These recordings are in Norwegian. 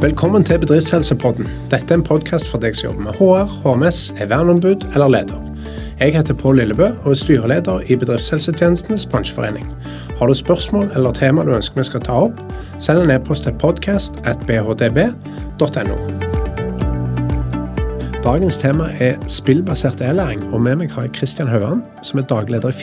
Velkommen til Bedriftshelsepodden. Dette er en podkast for deg som jobber med HR, HMS, er verneombud eller leder. Jeg heter Pål Lillebø og er styreleder i Bedriftshelsetjenestenes bransjeforening. Har du spørsmål eller tema du ønsker vi skal ta opp, send en e-post til podcast.bhdb.no. Dagens tema er spillbasert e-læring, og med meg har jeg Kristian Hauan, som er dagleder i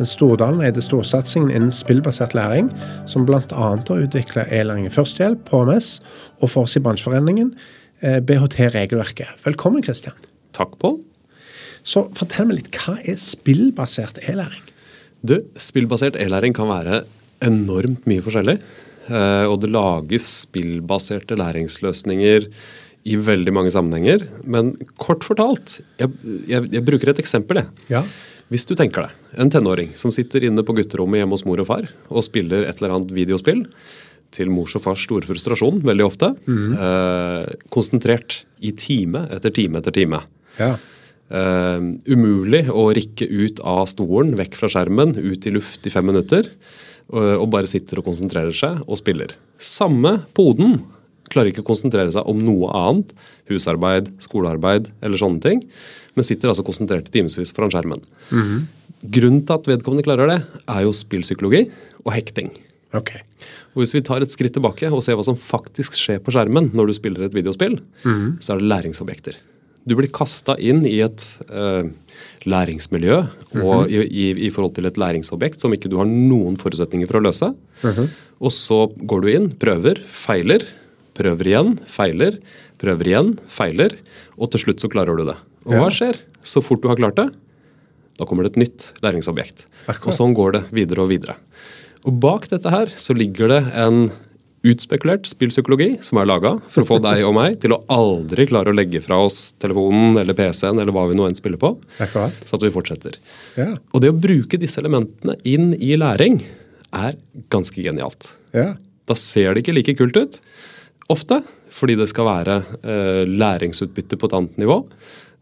Fiddle, den Stordalen-eide storsatsingen innen spillbasert læring, som bl.a. har utvikla e-læring i førstehjelp, HMS, og for oss i bransjeforeningen eh, BHT-regelverket. Velkommen, Kristian. Takk, Pål. Så fortell meg litt, hva er spillbasert e-læring? Du, Spillbasert e-læring kan være enormt mye forskjellig. Eh, og det lages spillbaserte læringsløsninger i veldig mange sammenhenger. Men kort fortalt, jeg, jeg, jeg bruker et eksempel. jeg. Ja. Hvis du tenker deg en tenåring som sitter inne på gutterommet hjemme hos mor og far og spiller et eller annet videospill, til mors og fars store frustrasjon veldig ofte, eh, konsentrert i time etter time etter time. Ja. Eh, umulig å rikke ut av stolen, vekk fra skjermen, ut i luft i fem minutter. Og, og bare sitter og konsentrerer seg og spiller. Samme poden klarer ikke å konsentrere seg om noe annet. Husarbeid, skolearbeid eller sånne ting. Men sitter altså konsentrert i timevis foran skjermen. Grunnen til at vedkommende klarer det, er jo spillpsykologi og hekting. Okay. Og Hvis vi tar et skritt tilbake og ser hva som faktisk skjer på skjermen når du spiller et videospill, så er det læringsobjekter. Du blir kasta inn i et uh, læringsmiljø og i, i, i forhold til et læringsobjekt som ikke du har noen forutsetninger for å løse. Og så går du inn, prøver, feiler, prøver igjen, feiler, prøver igjen, feiler, og til slutt så klarer du det. Og hva skjer så fort du har klart det? Da kommer det et nytt læringsobjekt. Og sånn går det videre og videre. Og bak dette her så ligger det en utspekulert spillpsykologi som er laga for å få deg og meg til å aldri klare å legge fra oss telefonen eller PC-en eller hva vi nå enn spiller på, Akkurat. så at vi fortsetter. Ja. Og det å bruke disse elementene inn i læring er ganske genialt. Ja. Da ser det ikke like kult ut. Ofte fordi det skal være eh, læringsutbytte på et annet nivå.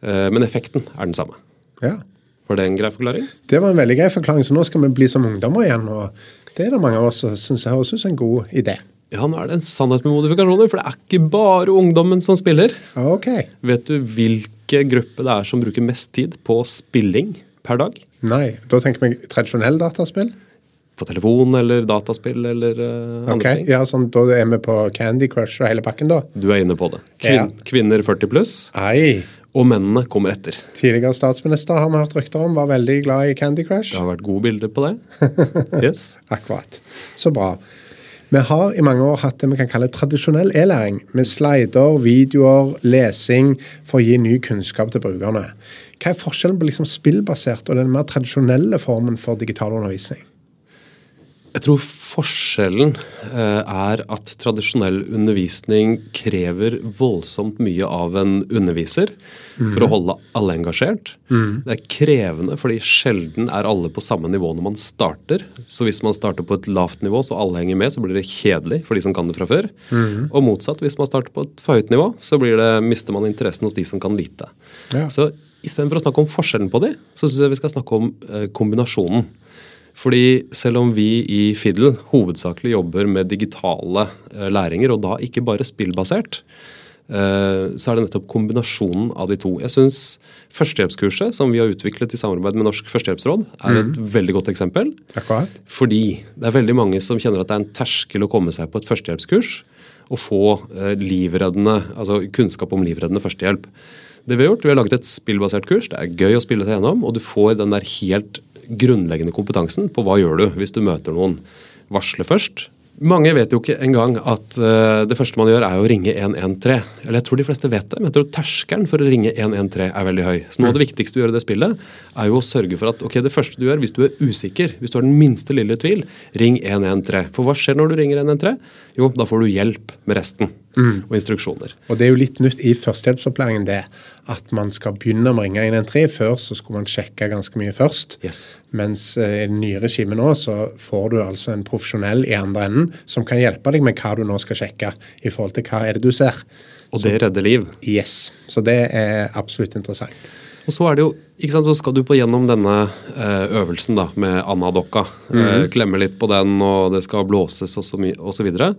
Eh, men effekten er den samme. ja. Var det en grei forklaring? Det var en veldig grei forklaring, så nå skal vi bli som ungdommer igjen. og Det er det mange av oss som syns høres ut som en god idé. Ja, nå er det en sannhet med modifikasjoner, for det er ikke bare ungdommen som spiller. Ok. Vet du hvilke gruppe det er som bruker mest tid på spilling per dag? Nei, da tenker vi tradisjonell dataspill. På telefon eller dataspill eller uh, andre Ok, ting? ja, sånn, Da er vi på Candy Crush og hele pakken, da. Du er inne på det. Kvin Ja. Kvinner 40 pluss, Ei. og mennene kommer etter. Tidligere statsminister har vi hørt rykter om var veldig glad i Candy Crush. Det har vært gode bilder på det. Yes. Akkurat. Så bra. Vi har i mange år hatt det vi kan kalle tradisjonell e-læring, med slider, videoer, lesing, for å gi ny kunnskap til brukerne. Hva er forskjellen på liksom spillbasert og den mer tradisjonelle formen for digital undervisning? Jeg tror forskjellen eh, er at tradisjonell undervisning krever voldsomt mye av en underviser for å holde alle engasjert. Det er krevende fordi sjelden er alle på samme nivå når man starter. Så hvis man starter på et lavt nivå så alle henger med, så blir det kjedelig for de som kan det fra før. Og motsatt, hvis man starter på et for høyt nivå, så blir det, mister man interessen hos de som kan lite. Ja. Så istedenfor å snakke om forskjellen på de, så syns jeg vi skal snakke om eh, kombinasjonen. Fordi selv om vi i Fiddle hovedsakelig jobber med digitale eh, læringer, og da ikke bare spillbasert, eh, så er det nettopp kombinasjonen av de to. Jeg syns førstehjelpskurset, som vi har utviklet i samarbeid med Norsk førstehjelpsråd, er et veldig godt eksempel. Akkurat. Fordi det er veldig mange som kjenner at det er en terskel å komme seg på et førstehjelpskurs og få eh, livreddende, altså kunnskap om livreddende førstehjelp. Det Vi har gjort, vi har laget et spillbasert kurs. Det er gøy å spille seg gjennom, og du får den der helt grunnleggende kompetansen på hva gjør du hvis du møter noen. Varsle først. Mange vet jo ikke engang at eh, det første man gjør, er å ringe 113. Eller jeg tror de fleste vet det, men jeg tror terskelen for å ringe 113 er veldig høy. Så noe av det viktigste vi gjør i det spillet, er jo å sørge for at ok, det første du gjør, hvis du er usikker, hvis du har den minste lille tvil, ring 113. For hva skjer når du ringer 113? Jo, da får du hjelp med resten og instruksjoner. Og det er jo litt nytt i førstehjelpsopplæringen det at man skal begynne å ringe 113. Før så skulle man sjekke ganske mye først. Yes. Mens eh, i det nye regimet nå så får du altså en profesjonell i andre enden som kan hjelpe deg med hva du nå skal sjekke i forhold til hva er det du ser. Og det redder liv. Yes. Så det er absolutt interessant. Og så det jo, sant, så skal du på gjennom denne eh, øvelsen da, med anadokka. Mm. Klemme litt på den, og det skal blåses og så, og så videre.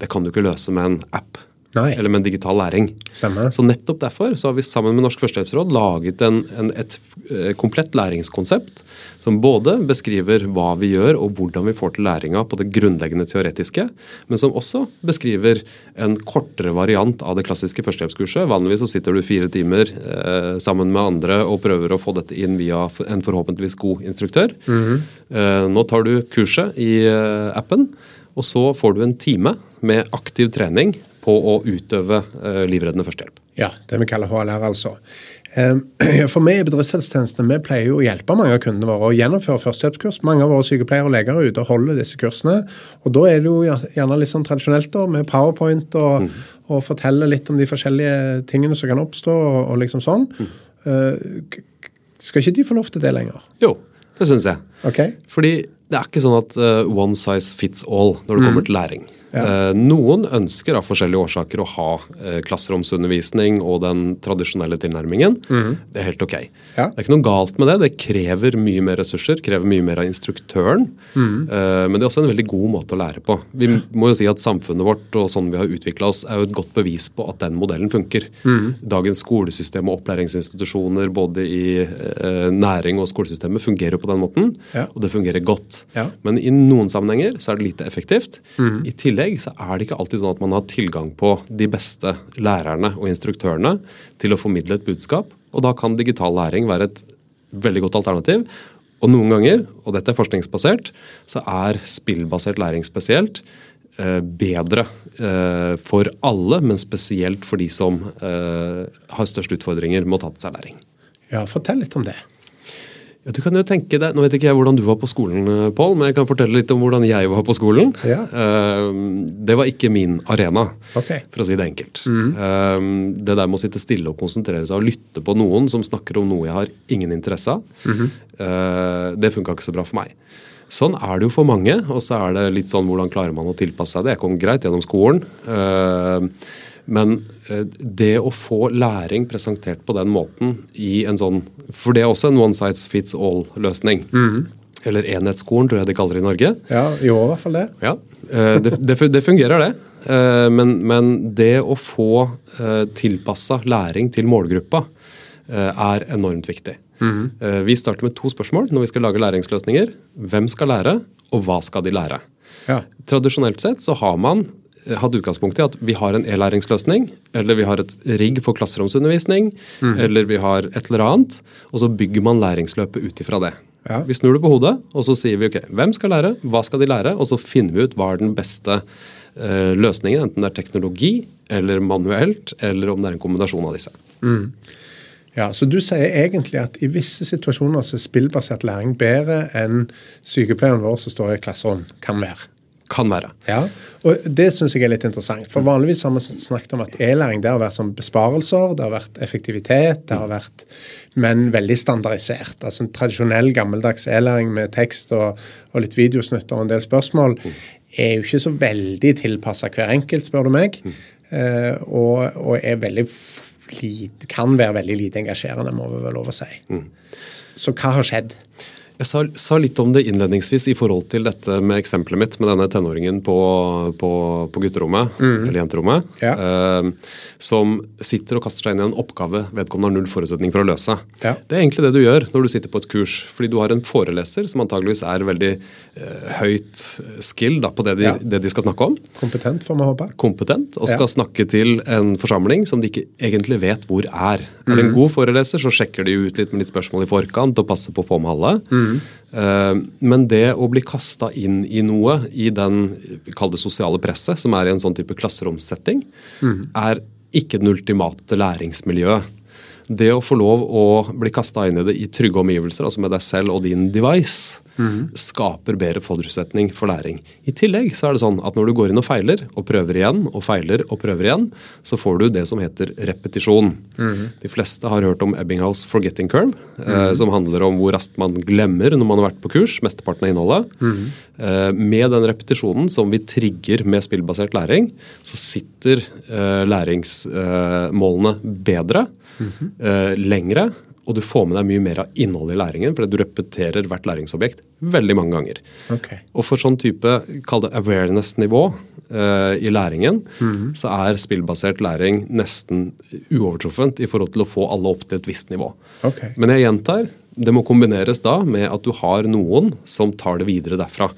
Det kan du ikke løse med en app. Nei. eller med digital læring. Stemmer. Så nettopp derfor så har vi sammen med Norsk førstehjelpsråd laget en, en, et eh, komplett læringskonsept som både beskriver hva vi gjør og hvordan vi får til læringa på det grunnleggende teoretiske, men som også beskriver en kortere variant av det klassiske førstehjelpskurset. Vanligvis så sitter du fire timer eh, sammen med andre og prøver å få dette inn via en forhåpentligvis god instruktør. eh, nå tar du kurset i eh, appen. Og så får du en time med aktiv trening på å utøve eh, livreddende førstehjelp. Ja, det vi kaller HLR, altså. Eh, For vi i bedriftshelsetjenesten vi pleier jo å hjelpe mange av kundene våre å gjennomføre førstehjelpskurs. Mange av våre sykepleiere og leger er ute og holder disse kursene. Og da er det jo gjerne litt sånn tradisjonelt da, med powerpoint og, og fortelle litt om de forskjellige tingene som kan oppstå, og, og liksom sånn. Eh, k- k- skal ikke de få lov til det lenger? Jo, det syns jeg. Okay. Fordi det er ikke sånn at eh, one size fits all når det kommer til læring. Eh, noen ønsker av forskjellige årsaker å ha uh, klasseromsundervisning og den tradisjonelle tilnærmingen. Det er helt ok. Ja. Det er ikke noe galt med det. Det krever mye mer ressurser, krever mye mer av instruktøren. Mm. men det er også en veldig god måte å lære på. Vi må jo si at Samfunnet vårt og sånn vi har utvikla oss, er jo et godt bevis på at den modellen funker. Dagens skolesystem og opplæringsinstitusjoner både i eh, næring og skolesystemet fungerer på den måten, Ja. og det fungerer godt. Ja. Men i noen sammenhenger så er det lite effektivt. I tillegg så er det ikke alltid sånn at man har tilgang på de beste lærerne og instruktørene til å formidle et budskap, og da kan digital læring være et veldig godt alternativ. Og noen ganger, og dette er forskningsbasert, så er spillbasert læring spesielt eh, bedre eh, for alle, men spesielt for de som eh, har størst utfordringer med å ta til seg læring. Ja, fortell litt om det. Ja, du kan jo tenke deg, Nå vet ikke jeg hvordan du var på skolen, eh, Pål, men jeg kan fortelle litt om hvordan jeg var på skolen. Ja. Eh, Det var ikke min arena, okay. for å si det enkelt. Mm. Det der med å sitte stille og konsentrere seg og lytte på noen som snakker om noe jeg har ingen interesse av, eh, det funka ikke så bra for meg. Sånn er det jo for mange, og så er det litt sånn hvordan klarer man å tilpasse seg det. Jeg kom greit gjennom skolen. Men eh, det å få læring presentert på den måten i en sånn For det er også en one size fits all-løsning. Eller enhetsskolen, tror jeg de kaller det i Norge. Ja, i hvert fall det. Ja, eh, det, det, det fungerer det. Eh, Men, men det å få tilpassa læring til målgruppa er enormt viktig. Eh, Vi starter med to spørsmål når vi skal lage læringsløsninger. Hvem skal lære, og hva skal de lære? Ja. Tradisjonelt sett så har man hatt utgangspunkt i at vi har en e-læringsløsning, eller vi har et rigg for klasseromsundervisning, eller vi har et eller annet, og så bygger man læringsløpet ut ifra det. Ja. Vi snur det på hodet, og så sier vi ok, hvem skal lære, hva skal de lære, og så finner vi ut hva er den beste eh, løsningen, enten det er teknologi, eller manuelt, eller om det er en kombinasjon av disse. Ja, Så du sier egentlig at i visse situasjoner så er spillbasert læring bedre enn sykepleieren vår som står i klasserom, kan være. Kan være. Ja, og Det syns jeg er litt interessant. For Vanligvis har vi snakket om at e-læring det har vært som besparelser, det har vært effektivitet, det har vært, men veldig standardisert. Altså En tradisjonell, gammeldags e-læring med tekst og, og litt videosnutter og en del spørsmål er jo ikke så veldig tilpassa hver enkelt, spør du meg. Eh, og, og er veldig lite, kan være veldig lite engasjerende, må vi vel lov å si. Så hva har skjedd? Jeg sa, sa litt om det innledningsvis i forhold til dette med eksempelet mitt med denne tenåringen på, på, på gutterommet, eller jenterommet, Ja. eh, som sitter og kaster seg inn i en oppgave vedkommende har null forutsetning for å løse. Ja. Det er egentlig det du gjør når du sitter på et kurs, fordi du har en foreleser som antageligvis er veldig eh, høyt skill da, på det de, Ja. det de skal snakke om. Kompetent, får vi håpe. Kompetent, og skal snakke til en forsamling som de ikke egentlig vet hvor er. Er det en Mm. god foreleser, så sjekker de ut litt med litt spørsmål i forkant og passer på å få med alle. Mm. Eh, Men det å bli kasta inn i noe i den det sosiale presset, som er i en sånn type klasseromssetting, Mm. er ikke den ultimate læringsmiljøet. Det å få lov å bli kasta inn i det i trygge omgivelser, altså med deg selv og din device, skaper bedre forutsetning for læring. I tillegg så er det sånn at når du går inn og feiler, og prøver igjen og feiler og prøver igjen, så får du det som heter repetisjon. De fleste har hørt om Ebbinghaus forgetting curve, eh, som handler om hvor raskt man glemmer når man har vært på kurs, mesteparten av innholdet. Eh, med den repetisjonen som vi trigger med spillbasert læring, så sitter eh, læringsmålene bedre, eh, lengre og du får med deg mye mer av innholdet i læringen, fordi du repeterer hvert læringsobjekt veldig mange ganger. Okay. Og for sånn type, kall det awareness-nivå uh, i læringen, så er spillbasert læring nesten uovertruffent i forhold til å få alle opp til et visst nivå. Okay. Men jeg gjentar, det må kombineres da med at du har noen som tar det videre derfra.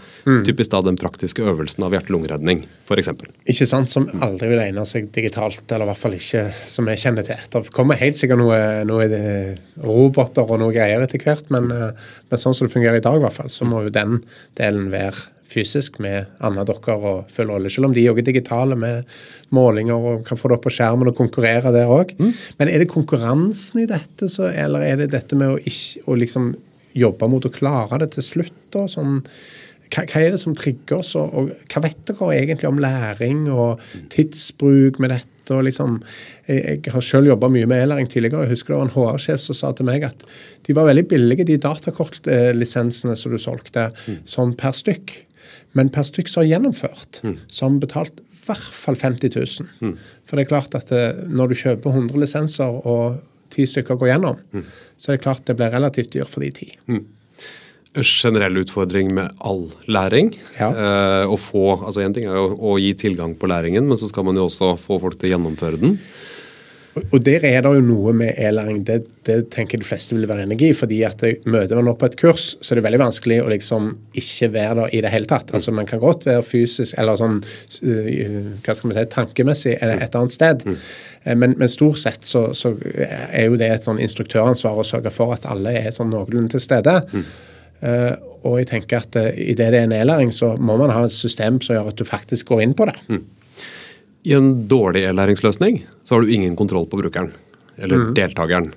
Typisk da den praktiske øvelsen av hjerte-lungeredning, f.eks. Ikke sant, Som aldri vil egne seg digitalt, eller i hvert fall ikke som jeg kjenner til. Det kommer helt sikkert noe, noe eh, roboter og noe greier etter hvert, men, eh, men sånn som det fungerer i dag, i hvert fall, så må jo den delen være fysisk med andre dokker og full rolle. Selv om de òg er digitale med målinger og kan få det opp på skjermen og konkurrere der òg. Men er det konkurransen i dette, så, eller er det dette med å, ikke, å liksom jobbe mot å klare det til slutt? da, sånn hva, hva er det som trigger oss, og, og hva vet dere egentlig om læring og tidsbruk med dette? Og liksom, Jeg, jeg har selv jobba mye med e-læring tidligere. Jeg husker det var en HR-sjef som sa til meg at de var veldig billige, de datakortlisensene som du solgte, sånn per stykk. Men per stykk som har gjennomført, så har vi betalt i hvert fall 50 000. For det er klart at eh, når du kjøper 100 lisenser og ti stykker går gjennom, så er det klart det blir relativt dyrt for de ti. Generell utfordring med all læring. Ja. Eh, å få, altså Én ting er jo å gi tilgang på læringen, men så skal man jo også få folk til å gjennomføre den. Og- der er det jo noe med e-læring, det, det tenker jeg de fleste vil være enig i. fordi at møter man opp på et kurs, så er det veldig vanskelig å liksom ikke være der i det hele tatt. Altså Man kan godt være fysisk eller sånn hva skal man si, tankemessig et et annet sted. Eh, Men, men stort sett så, så er jo det et sånn instruktøransvar å sørge for at alle er sånn noenlunde til stede. Eh, og jeg tenker at uh, idet det er en e-læring, så må man ha et system som gjør at du faktisk går inn på det. I en dårlig e-læringsløsning så har du ingen kontroll på brukeren eller deltakeren.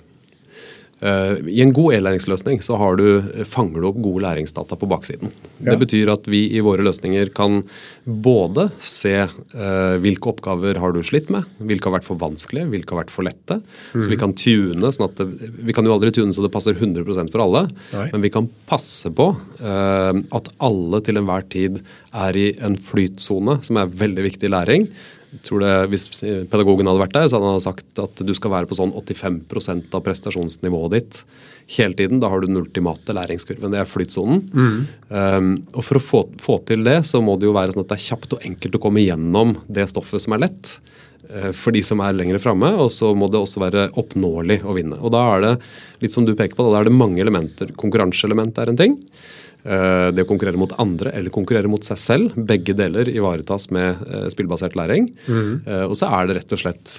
Eh, I en god e-læringsløsning så har du, fanger du opp gode læringsdata på baksiden. Ja. Det betyr at vi i våre løsninger kan både se eh, hvilke oppgaver har du slitt med, hvilke har vært for vanskelige, hvilke har vært for lette. Så vi kan tune sånn at det, Vi kan jo aldri tune så det passer 100 for alle, Nei. men vi kan passe på eh, at alle til enhver tid er i en flytsone, som er veldig viktig i læring. Tror det, Hvis pedagogen hadde vært der, så hadde han sagt at du skal være på sånn 85% av prestasjonsnivået ditt hele tiden. Da har du den ultimate læringskurven. Det er flytsonen. Um, og For å få, få til det, så må det jo være sånn at det er kjapt og enkelt å komme gjennom det stoffet som er lett. uh, For de som er lenger framme, og så må det også være oppnåelig å vinne. Og Da er det litt som du peker på, da er det mange elementer. Konkurranseelement er en ting. Eh, Det å konkurrere mot andre eller konkurrere mot seg selv. Begge deler ivaretas med eh, spillbasert læring. Mm. Og så er det rett og slett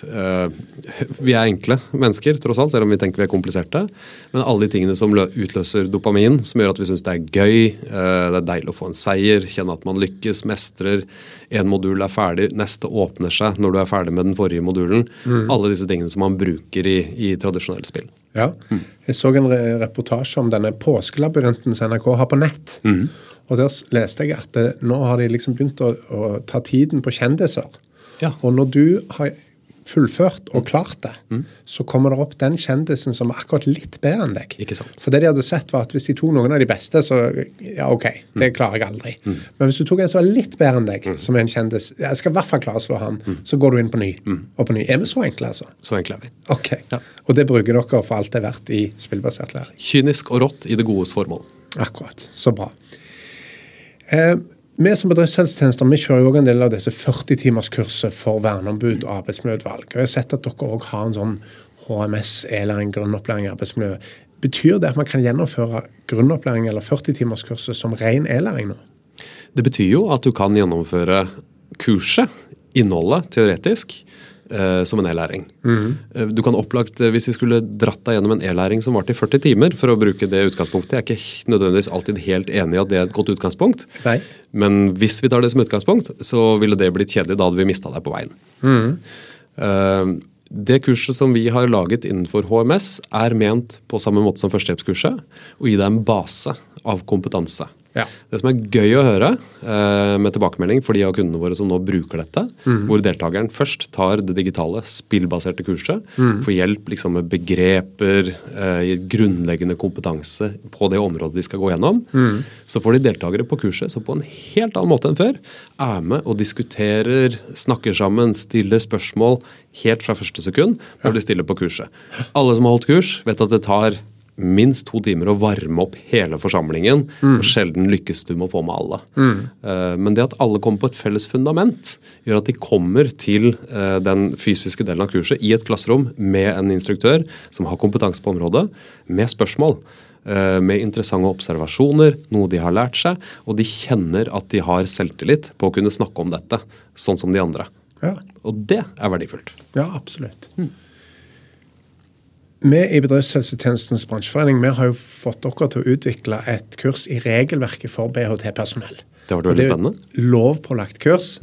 Vi er enkle mennesker, tross alt, selv om vi tenker vi er kompliserte. Men alle de tingene som utløser dopamin, som gjør at vi syns det er gøy, det er deilig å få en seier, kjenne at man lykkes, mestrer. En modul er ferdig, neste åpner seg når du er ferdig med den forrige modulen. Alle disse tingene som man bruker i, i tradisjonelle spill. Ja. Jeg så en re reportasje om denne påskelabyrinten som NRK har på nett. Og der leste jeg at eh, nå har de liksom begynt å, å ta tiden på kjendiser. Ja. Og når du har fullført og klart det, så kommer det opp den kjendisen som er akkurat litt bedre enn deg. Ikke sant. For det de hadde sett var at hvis de tok noen av de beste, så ja, ok, det klarer jeg aldri. Men hvis du tok en som var litt bedre enn deg, som er en kjendis, jeg skal i hvert fall klare å slå han, så går du inn på ny. Og på ny. Er vi så enkle, altså? Så enkle er vi. Ok. Og det bruker dere for alt det er verdt i spillbasert læring. Kynisk og rått i det godes formål. Akkurat. Så bra. Eh, vi som bedriftshelsetjenester vi kjører jo også en del av disse 40-timerskurset for verneombud og arbeidsmiljøutvalg. Og Jeg har sett at dere òg har en sånn HMS, e-læring, grunnopplæring i arbeidsmiljø. Betyr det at man kan gjennomføre grunnopplæring eller 40-timerskurset som ren e-læring nå? Det betyr jo at du kan gjennomføre kurset, innholdet, teoretisk, eh, som en e-læring. Eh, Du kan opplagt, eh, Hvis vi skulle dratt deg gjennom en e-læring som varte i 40 timer, for å bruke det utgangspunktet Jeg er ikke nødvendigvis alltid helt enig i at det er et godt utgangspunkt. Nei. Men hvis vi tar det som utgangspunkt, så ville det blitt kjedelig. Da hadde vi mista deg på veien. Eh, Det kurset som vi har laget innenfor HMS, er ment på samme måte som førstehjelpskurset å gi deg en base av kompetanse. Ja. Det som er gøy å høre eh, med tilbakemelding for de av kundene våre som nå bruker dette, Mm. hvor deltakeren først tar det digitale, spillbaserte kurset, Mm. får hjelp liksom, med begreper, eh, grunnleggende kompetanse på det området de skal gå gjennom, Mm. så får de deltakere på kurset som på en helt annen måte enn før er med og diskuterer, snakker sammen, stiller spørsmål helt fra første sekund når de stiller på kurset. Alle som har holdt kurs, vet at det tar minst to timer å varme opp hele forsamlingen. og Sjelden lykkes du med å få med alle. Eh, Men det at alle kommer på et felles fundament, gjør at de kommer til eh, den fysiske delen av kurset i et klasserom med en instruktør som har kompetanse på området, med spørsmål. eh, Med interessante observasjoner, noe de har lært seg, og de kjenner at de har selvtillit på å kunne snakke om dette, sånn som de andre. Ja. Og det er verdifullt. Ja, absolutt. Vi i Bedriftshelsetjenestens bransjeforening vi har jo fått dere til å utvikle et kurs i regelverket for BHT-personell. Det har vært veldig spennende. Det er et lovpålagt kurs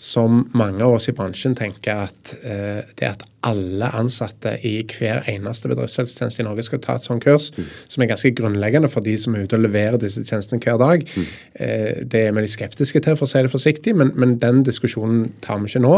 som mange av oss i bransjen tenker at eh, det at alle ansatte i hver eneste bedriftshelsetjeneste i Norge skal ta et sånt kurs, som er ganske grunnleggende for de som er ute og leverer disse tjenestene hver dag, eh, det er vi litt skeptiske til, for å si det forsiktig, men, men den diskusjonen tar vi ikke nå.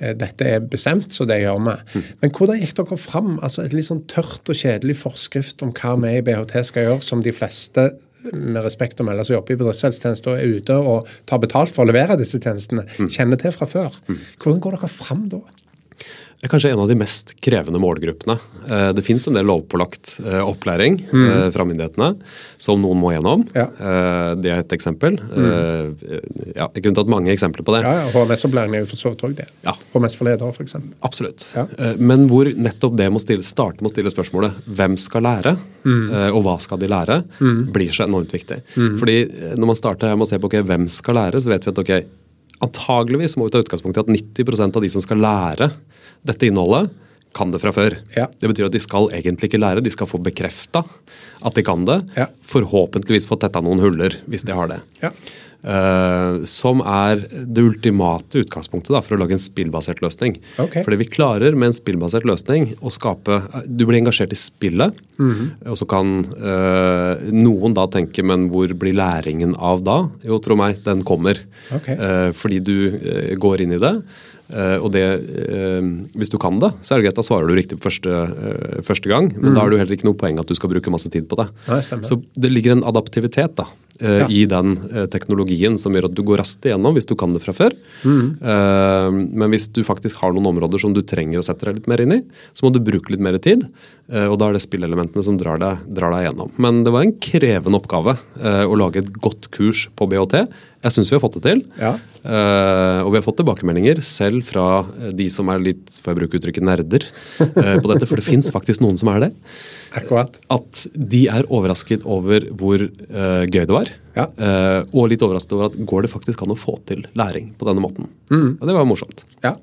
Eh, dette er bestemt, så det gjør vi. Men hvordan gikk dere fram? Altså Et litt sånn tørt og kjedelig forskrift om hva vi i BHT skal gjøre, som de fleste med respekt å melde som jobber i bedriftshelsetjeneste og er ute og tar betalt for å levere disse tjenestene, kjenner til fra før. Hvordan går dere fram da? Er kanskje en av de mest krevende målgruppene. Eh, Det fins en del lovpålagt eh, opplæring mm. fra myndighetene som noen må gjennom. Ja. Eh, Det er et eksempel. Mm. Ja, jeg kunne tatt mange eksempler på det. Ja, ja, HMS-opplæring er jo for så vidt òg det. Ja. HMS for ledere, f.eks. Absolutt. Ja. Eh, Men hvor nettopp det må stille, starte med å stille spørsmålet hvem skal lære, mm. og hva skal de lære, blir så enormt viktig. Fordi eh, når man starter her med å se på ok, hvem skal lære, så vet vi at ok, antageligvis må vi ta utgangspunkt i at 90% av de som skal lære dette innholdet, kan det fra før. Ja. Det betyr at de skal egentlig ikke lære, de skal få bekrefta at de kan det. Ja. Forhåpentligvis få tetta noen huller, hvis de har det. Ja. Eh, som er det ultimate utgangspunktet da, for å lage en spillbasert løsning. for Fordi vi klarer med en spillbasert løsning å skape Du blir engasjert i spillet, Mhm. og så kan uh, noen da tenke Men hvor blir læringen av da? Jo, tro meg, den kommer. Okay. Uh, fordi du går inn i det. Eh, og det, eh, Hvis du kan det, så er det greit, da svarer du riktig første, eh, første gang. Men da er det heller ikke noe poeng at du skal bruke masse tid på det. Nei. Så det ligger en adaptivitet da, Ja. i den teknologien som gjør at du går raskt igjennom hvis du kan det fra før. Eh, men hvis du faktisk har noen områder som du trenger å sette deg litt mer inn i, så må du bruke litt mer tid. og da er det spillelementene som drar deg, drar deg gjennom. Men det var en krevende oppgave å lage et godt kurs på BHT. Jeg syns vi har fått det til. Ja. Uh, og vi har fått tilbakemeldinger selv fra eh, de som er litt får jeg bruke uttrykket nerder uh, på dette, for det fins faktisk noen som er det Akkurat. at de er overrasket over hvor uh, gøy det var. Ja. Og litt overrasket over at går det faktisk an å få til læring på denne måten. Mm. Og det var morsomt. Ja.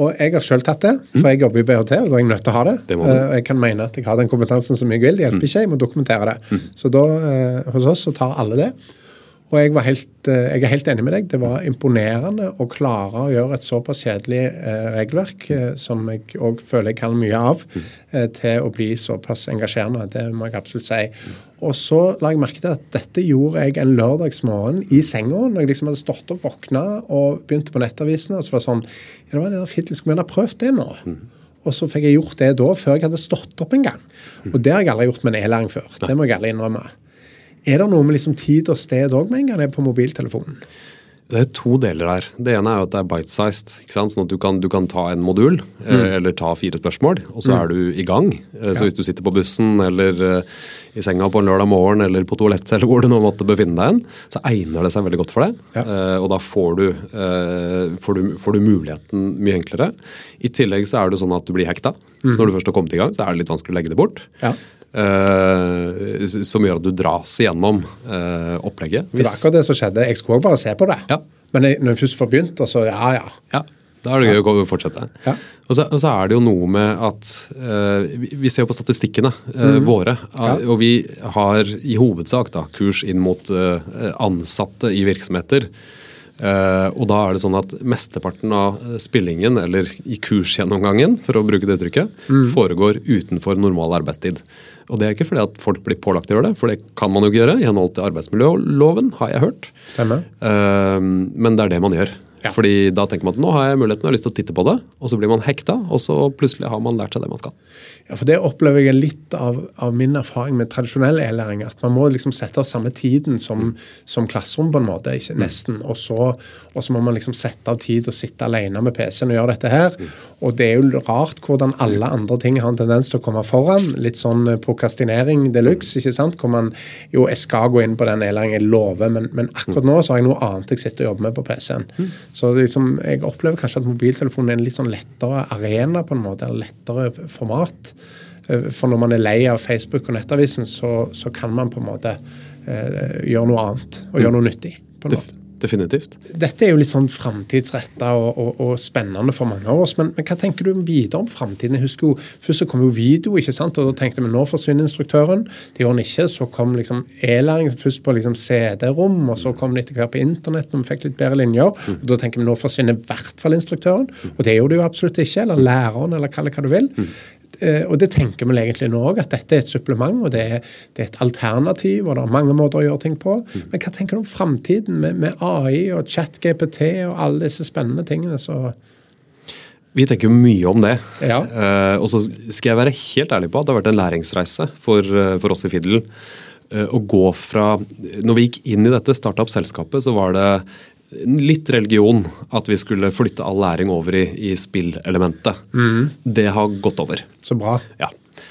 Og jeg har sjøl tatt det, for jeg jobber i BHT, og da er jeg nødt til å ha det. Det uh. Jeg kan mene at jeg har den kompetansen som jeg vil. Det hjelper ikke, jeg må dokumentere det. Så da, uh, hos oss så tar alle det. Og jeg, var helt, eh, jeg er helt enig med deg. Det var imponerende å klare å gjøre et såpass kjedelig eh, regelverk, eh, som jeg òg føler jeg kan mye av, eh, til å bli såpass engasjerende. Det må jeg absolutt si. Og så la jeg merke til at dette gjorde jeg en lørdagsmorgen i senga, når jeg liksom hadde stått opp, våkna og begynte på nettavisene. Og så var det sånn Ja, det var det der fiddel. Skulle vi ha prøvd det nå? Og så fikk jeg gjort det da, før jeg hadde stått opp en gang. Og det har jeg aldri gjort med en e-læring før. Det må jeg aldri innrømme. Er det noe med liksom tid og sted òg med en gang det er på mobiltelefonen? Det er to deler her. Det ene er at det er bite-sized. Sånn at du kan, du kan ta en modul, mm. eller ta fire spørsmål, og så er du i gang. Ja. Så hvis du sitter på bussen eller eh, i senga på en lørdag morgen eller på toalettet eller hvor du nå måtte befinne deg, hen, så egner det seg veldig godt for det. Ja. Eh, og da får du, eh, får, du, får du muligheten mye enklere. I tillegg så er det sånn at du blir hekta. Så når du først har kommet i gang, så er det litt vanskelig å legge det bort. Ja. S- som gjør at du dras igjennom uh, opplegget. Det var akkurat det som skjedde. Jeg skulle også bare se på det. Ja. Men jeg, når jeg først får begynt, så ja, ja. Ja, da er det gøy å fortsette. Ja. Og, så, og så er det jo noe med at uh, vi, vi ser jo på statistikkene eh, våre, Mhm. Ja. og vi har i hovedsak da, kurs inn mot ansatte i virksomheter. Og da er det sånn at mesteparten av spillingen, eller i kursgjennomgangen, for å bruke det uttrykket, foregår utenfor normal arbeidstid. Og det er ikke fordi at folk blir pålagt å gjøre det, for det kan man jo ikke gjøre i henhold til arbeidsmiljøloven, har jeg hørt. Stemmer. Eh, men det er det man gjør. Ja. Fordi da tenker man at nå har jeg muligheten, jeg har lyst til å titte på det, og så blir man hekta, og så plutselig har man lært seg det man skal. Ja, for Det opplever jeg litt av, av min erfaring med tradisjonell e-læring. At man må liksom sette av samme tiden som, som klasserom, på en måte. ikke nesten, og så, og så må man liksom sette av tid og sitte alene med PC-en og gjøre dette her. Og det er jo rart hvordan alle andre ting har en tendens til å komme foran. Litt sånn prokastinering de luxe, ikke sant. Hvor man jo, jeg skal gå inn på den e-læringen, jeg lover, men, men akkurat nå så har jeg noe annet jeg sitter og jobber med på PC-en. Så liksom, jeg opplever kanskje at mobiltelefonen er en litt sånn lettere arena, på en måte, eller lettere format. Eh, For når man er lei av Facebook og Nettavisen, så, så kan man på en måte eh, gjøre noe annet og gjøre noe nyttig. på en måte. Definitivt. Dette er jo litt sånn framtidsretta og, og, og spennende for mange av oss. Men, men hva tenker du videre om framtiden? Jeg husker jo, Først så kom jo video, ikke sant? og da tenkte vi nå forsvinner instruktøren. Det gjorde han ikke. Så kom liksom e-læring først på liksom CD-rom, og så kom det etter hvert på internett når vi fikk litt bedre linjer. og Da tenker vi nå forsvinner i hvert fall instruktøren. Og det gjorde det jo absolutt ikke. Eller læreren, eller kall det hva du vil. Eh, og det tenker vi egentlig nå òg, at dette er et supplement og det er, det er et alternativ. og Det er mange måter å gjøre ting på. Men hva tenker du om framtiden med, med AI og chat-GPT og alle disse spennende tingene? Så, Vi tenker jo mye om det. Ja. Uh, og så skal jeg være helt ærlig på at det har vært en læringsreise for, eh, for oss i Fiddle. Uh, å gå fra Når vi gikk inn i dette, startup-selskapet, så var det litt religion at vi skulle flytte all læring over i, i spillelementet. Det har gått over. så bra. Ja,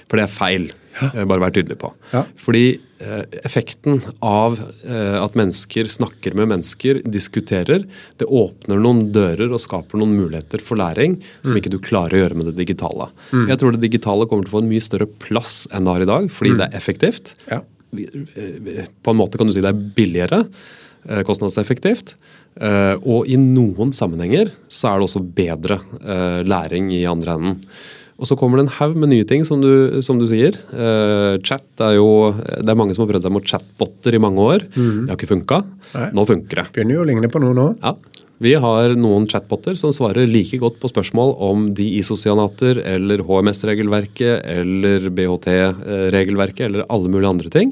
for det er feil. Ja. Bare vær tydelig på. Ja. Fordi eh, effekten av eh, at mennesker snakker med mennesker, diskuterer, det åpner noen dører og skaper noen muligheter for læring som ikke du klarer å gjøre med det digitale. Jeg tror det digitale kommer til å få en mye større plass enn det har i dag, fordi det er effektivt. Ja. Eh, På en måte kan du si det er billigere, eh, kostnadseffektivt. eh, Og i noen sammenhenger så er det også bedre eh, læring i andre enden. Og så kommer det en haug med nye ting, som du, som du sier. Eh, chat er jo Det er mange som har prøvd seg mot chatboter i mange år. Det har ikke funka. Nå funker det. Begynner jo å ligne på noe nå. Ja. Vi har noen chatboter som svarer like godt på spørsmål om de ISO-cyanater eller HMS-regelverket eller BHT-regelverket eller alle mulige andre ting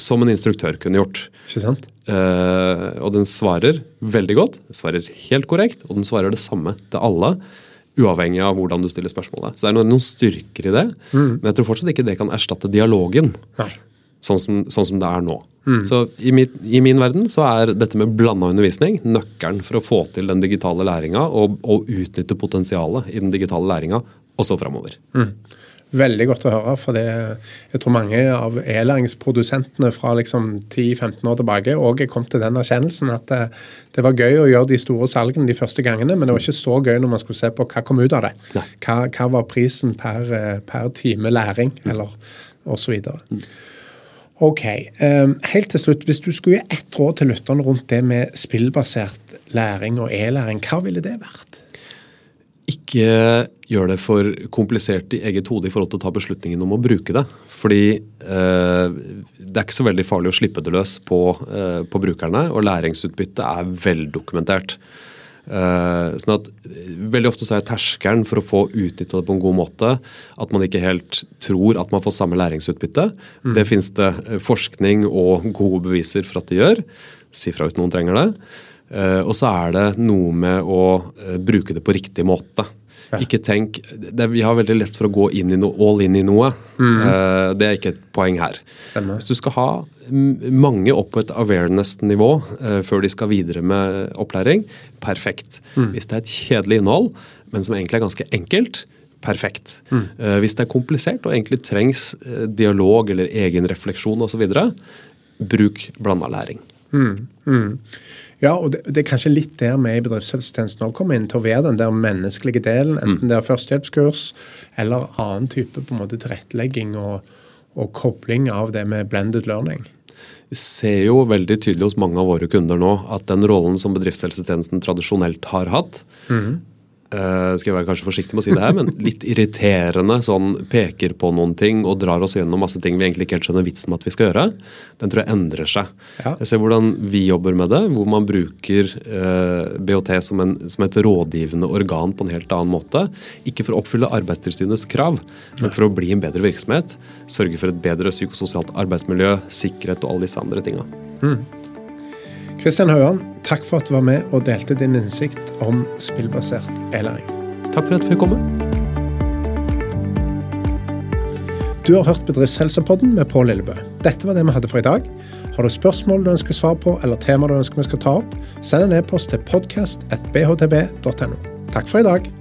som en instruktør kunne gjort. Ikke sant? Eh, og den svarer veldig godt, den svarer helt korrekt, og den svarer det samme til alle. Uavhengig av hvordan du stiller spørsmålet. Så det er noen, styrker i det, men jeg tror fortsatt ikke det kan erstatte dialogen Nei. sånn som, sånn som det er nå. Så i, mitt, I min verden så er dette med blanda undervisning nøkkelen for å få til den digitale læringa og, og utnytte potensialet i den digitale læringa også framover. Veldig godt å høre. for det, Jeg tror mange av e-læringsprodusentene fra liksom 10-15 år tilbake òg er kommet til den erkjennelsen at det, det var gøy å gjøre de store salgene de første gangene, men det var ikke så gøy når man skulle se på hva kom ut av det. Hva, hva var prisen per, eh, per time læring, eller osv. Ok. Um, helt til slutt, hvis du skulle gi ett råd til lytterne rundt det med spillbasert læring og e-læring, hva ville det vært? Ikke gjør det for komplisert i eget hode i forhold til å ta beslutningen om å bruke det. Fordi eh, det er ikke så veldig farlig å slippe det løs på, eh, på brukerne, og læringsutbyttet er veldokumentert. Eh, sånn at eh, Veldig ofte så er terskelen for å få utnytta det på en god måte at man ikke helt tror at man får samme læringsutbytte. Det fins det eh, forskning og gode beviser for at det gjør. Si fra hvis noen trenger det. Eh, og så er det noe med å eh, bruke det på riktig måte. Ikke tenk, det, Vi har veldig lett for å gå inn i noe, all in i noe. Eh, det er ikke et poeng her. Stemmer. Hvis du skal ha mange opp på et awareness-nivå uh, før de skal videre med opplæring, perfekt. Hvis det er et kjedelig innhold, men som egentlig er ganske enkelt, perfekt. Eh, hvis det er komplisert og egentlig trengs dialog eller egen refleksjon osv., bruk blanda læring. Ja, og det, det er kanskje litt der vi i bedriftshelsetjenesten også kommer inn til å være den der menneskelige delen, enten det er førstehjelpskurs eller annen type på en måte tilrettelegging og, og kobling av det med blended learning. Vi ser jo veldig tydelig hos mange av våre kunder nå at den rollen som bedriftshelsetjenesten tradisjonelt har hatt, eh, skal jeg være kanskje forsiktig med å si det her, men litt irriterende sånn peker på noen ting og drar oss gjennom masse ting vi egentlig ikke helt skjønner vitsen med at vi skal gjøre, den tror jeg endrer seg. Ja. Jeg ser hvordan vi jobber med det, hvor man bruker uh, BHT som, en, som et rådgivende organ på en helt annen måte. Ikke for å oppfylle Arbeidstilsynets krav, men for å bli en bedre virksomhet. Sørge for et bedre psykososialt arbeidsmiljø, sikkerhet og alle disse andre tinga. Kristian Hauan, takk for at du var med og delte din innsikt om spillbasert e-læring. Takk for at jeg fikk komme. Du har hørt Bedriftshelsepodden med Pål Lillebø. Dette var det vi hadde for i dag. Har du spørsmål du ønsker svar på, eller tema du ønsker vi skal ta opp, send en e-post til podcast.bhtb.no. Takk for i dag.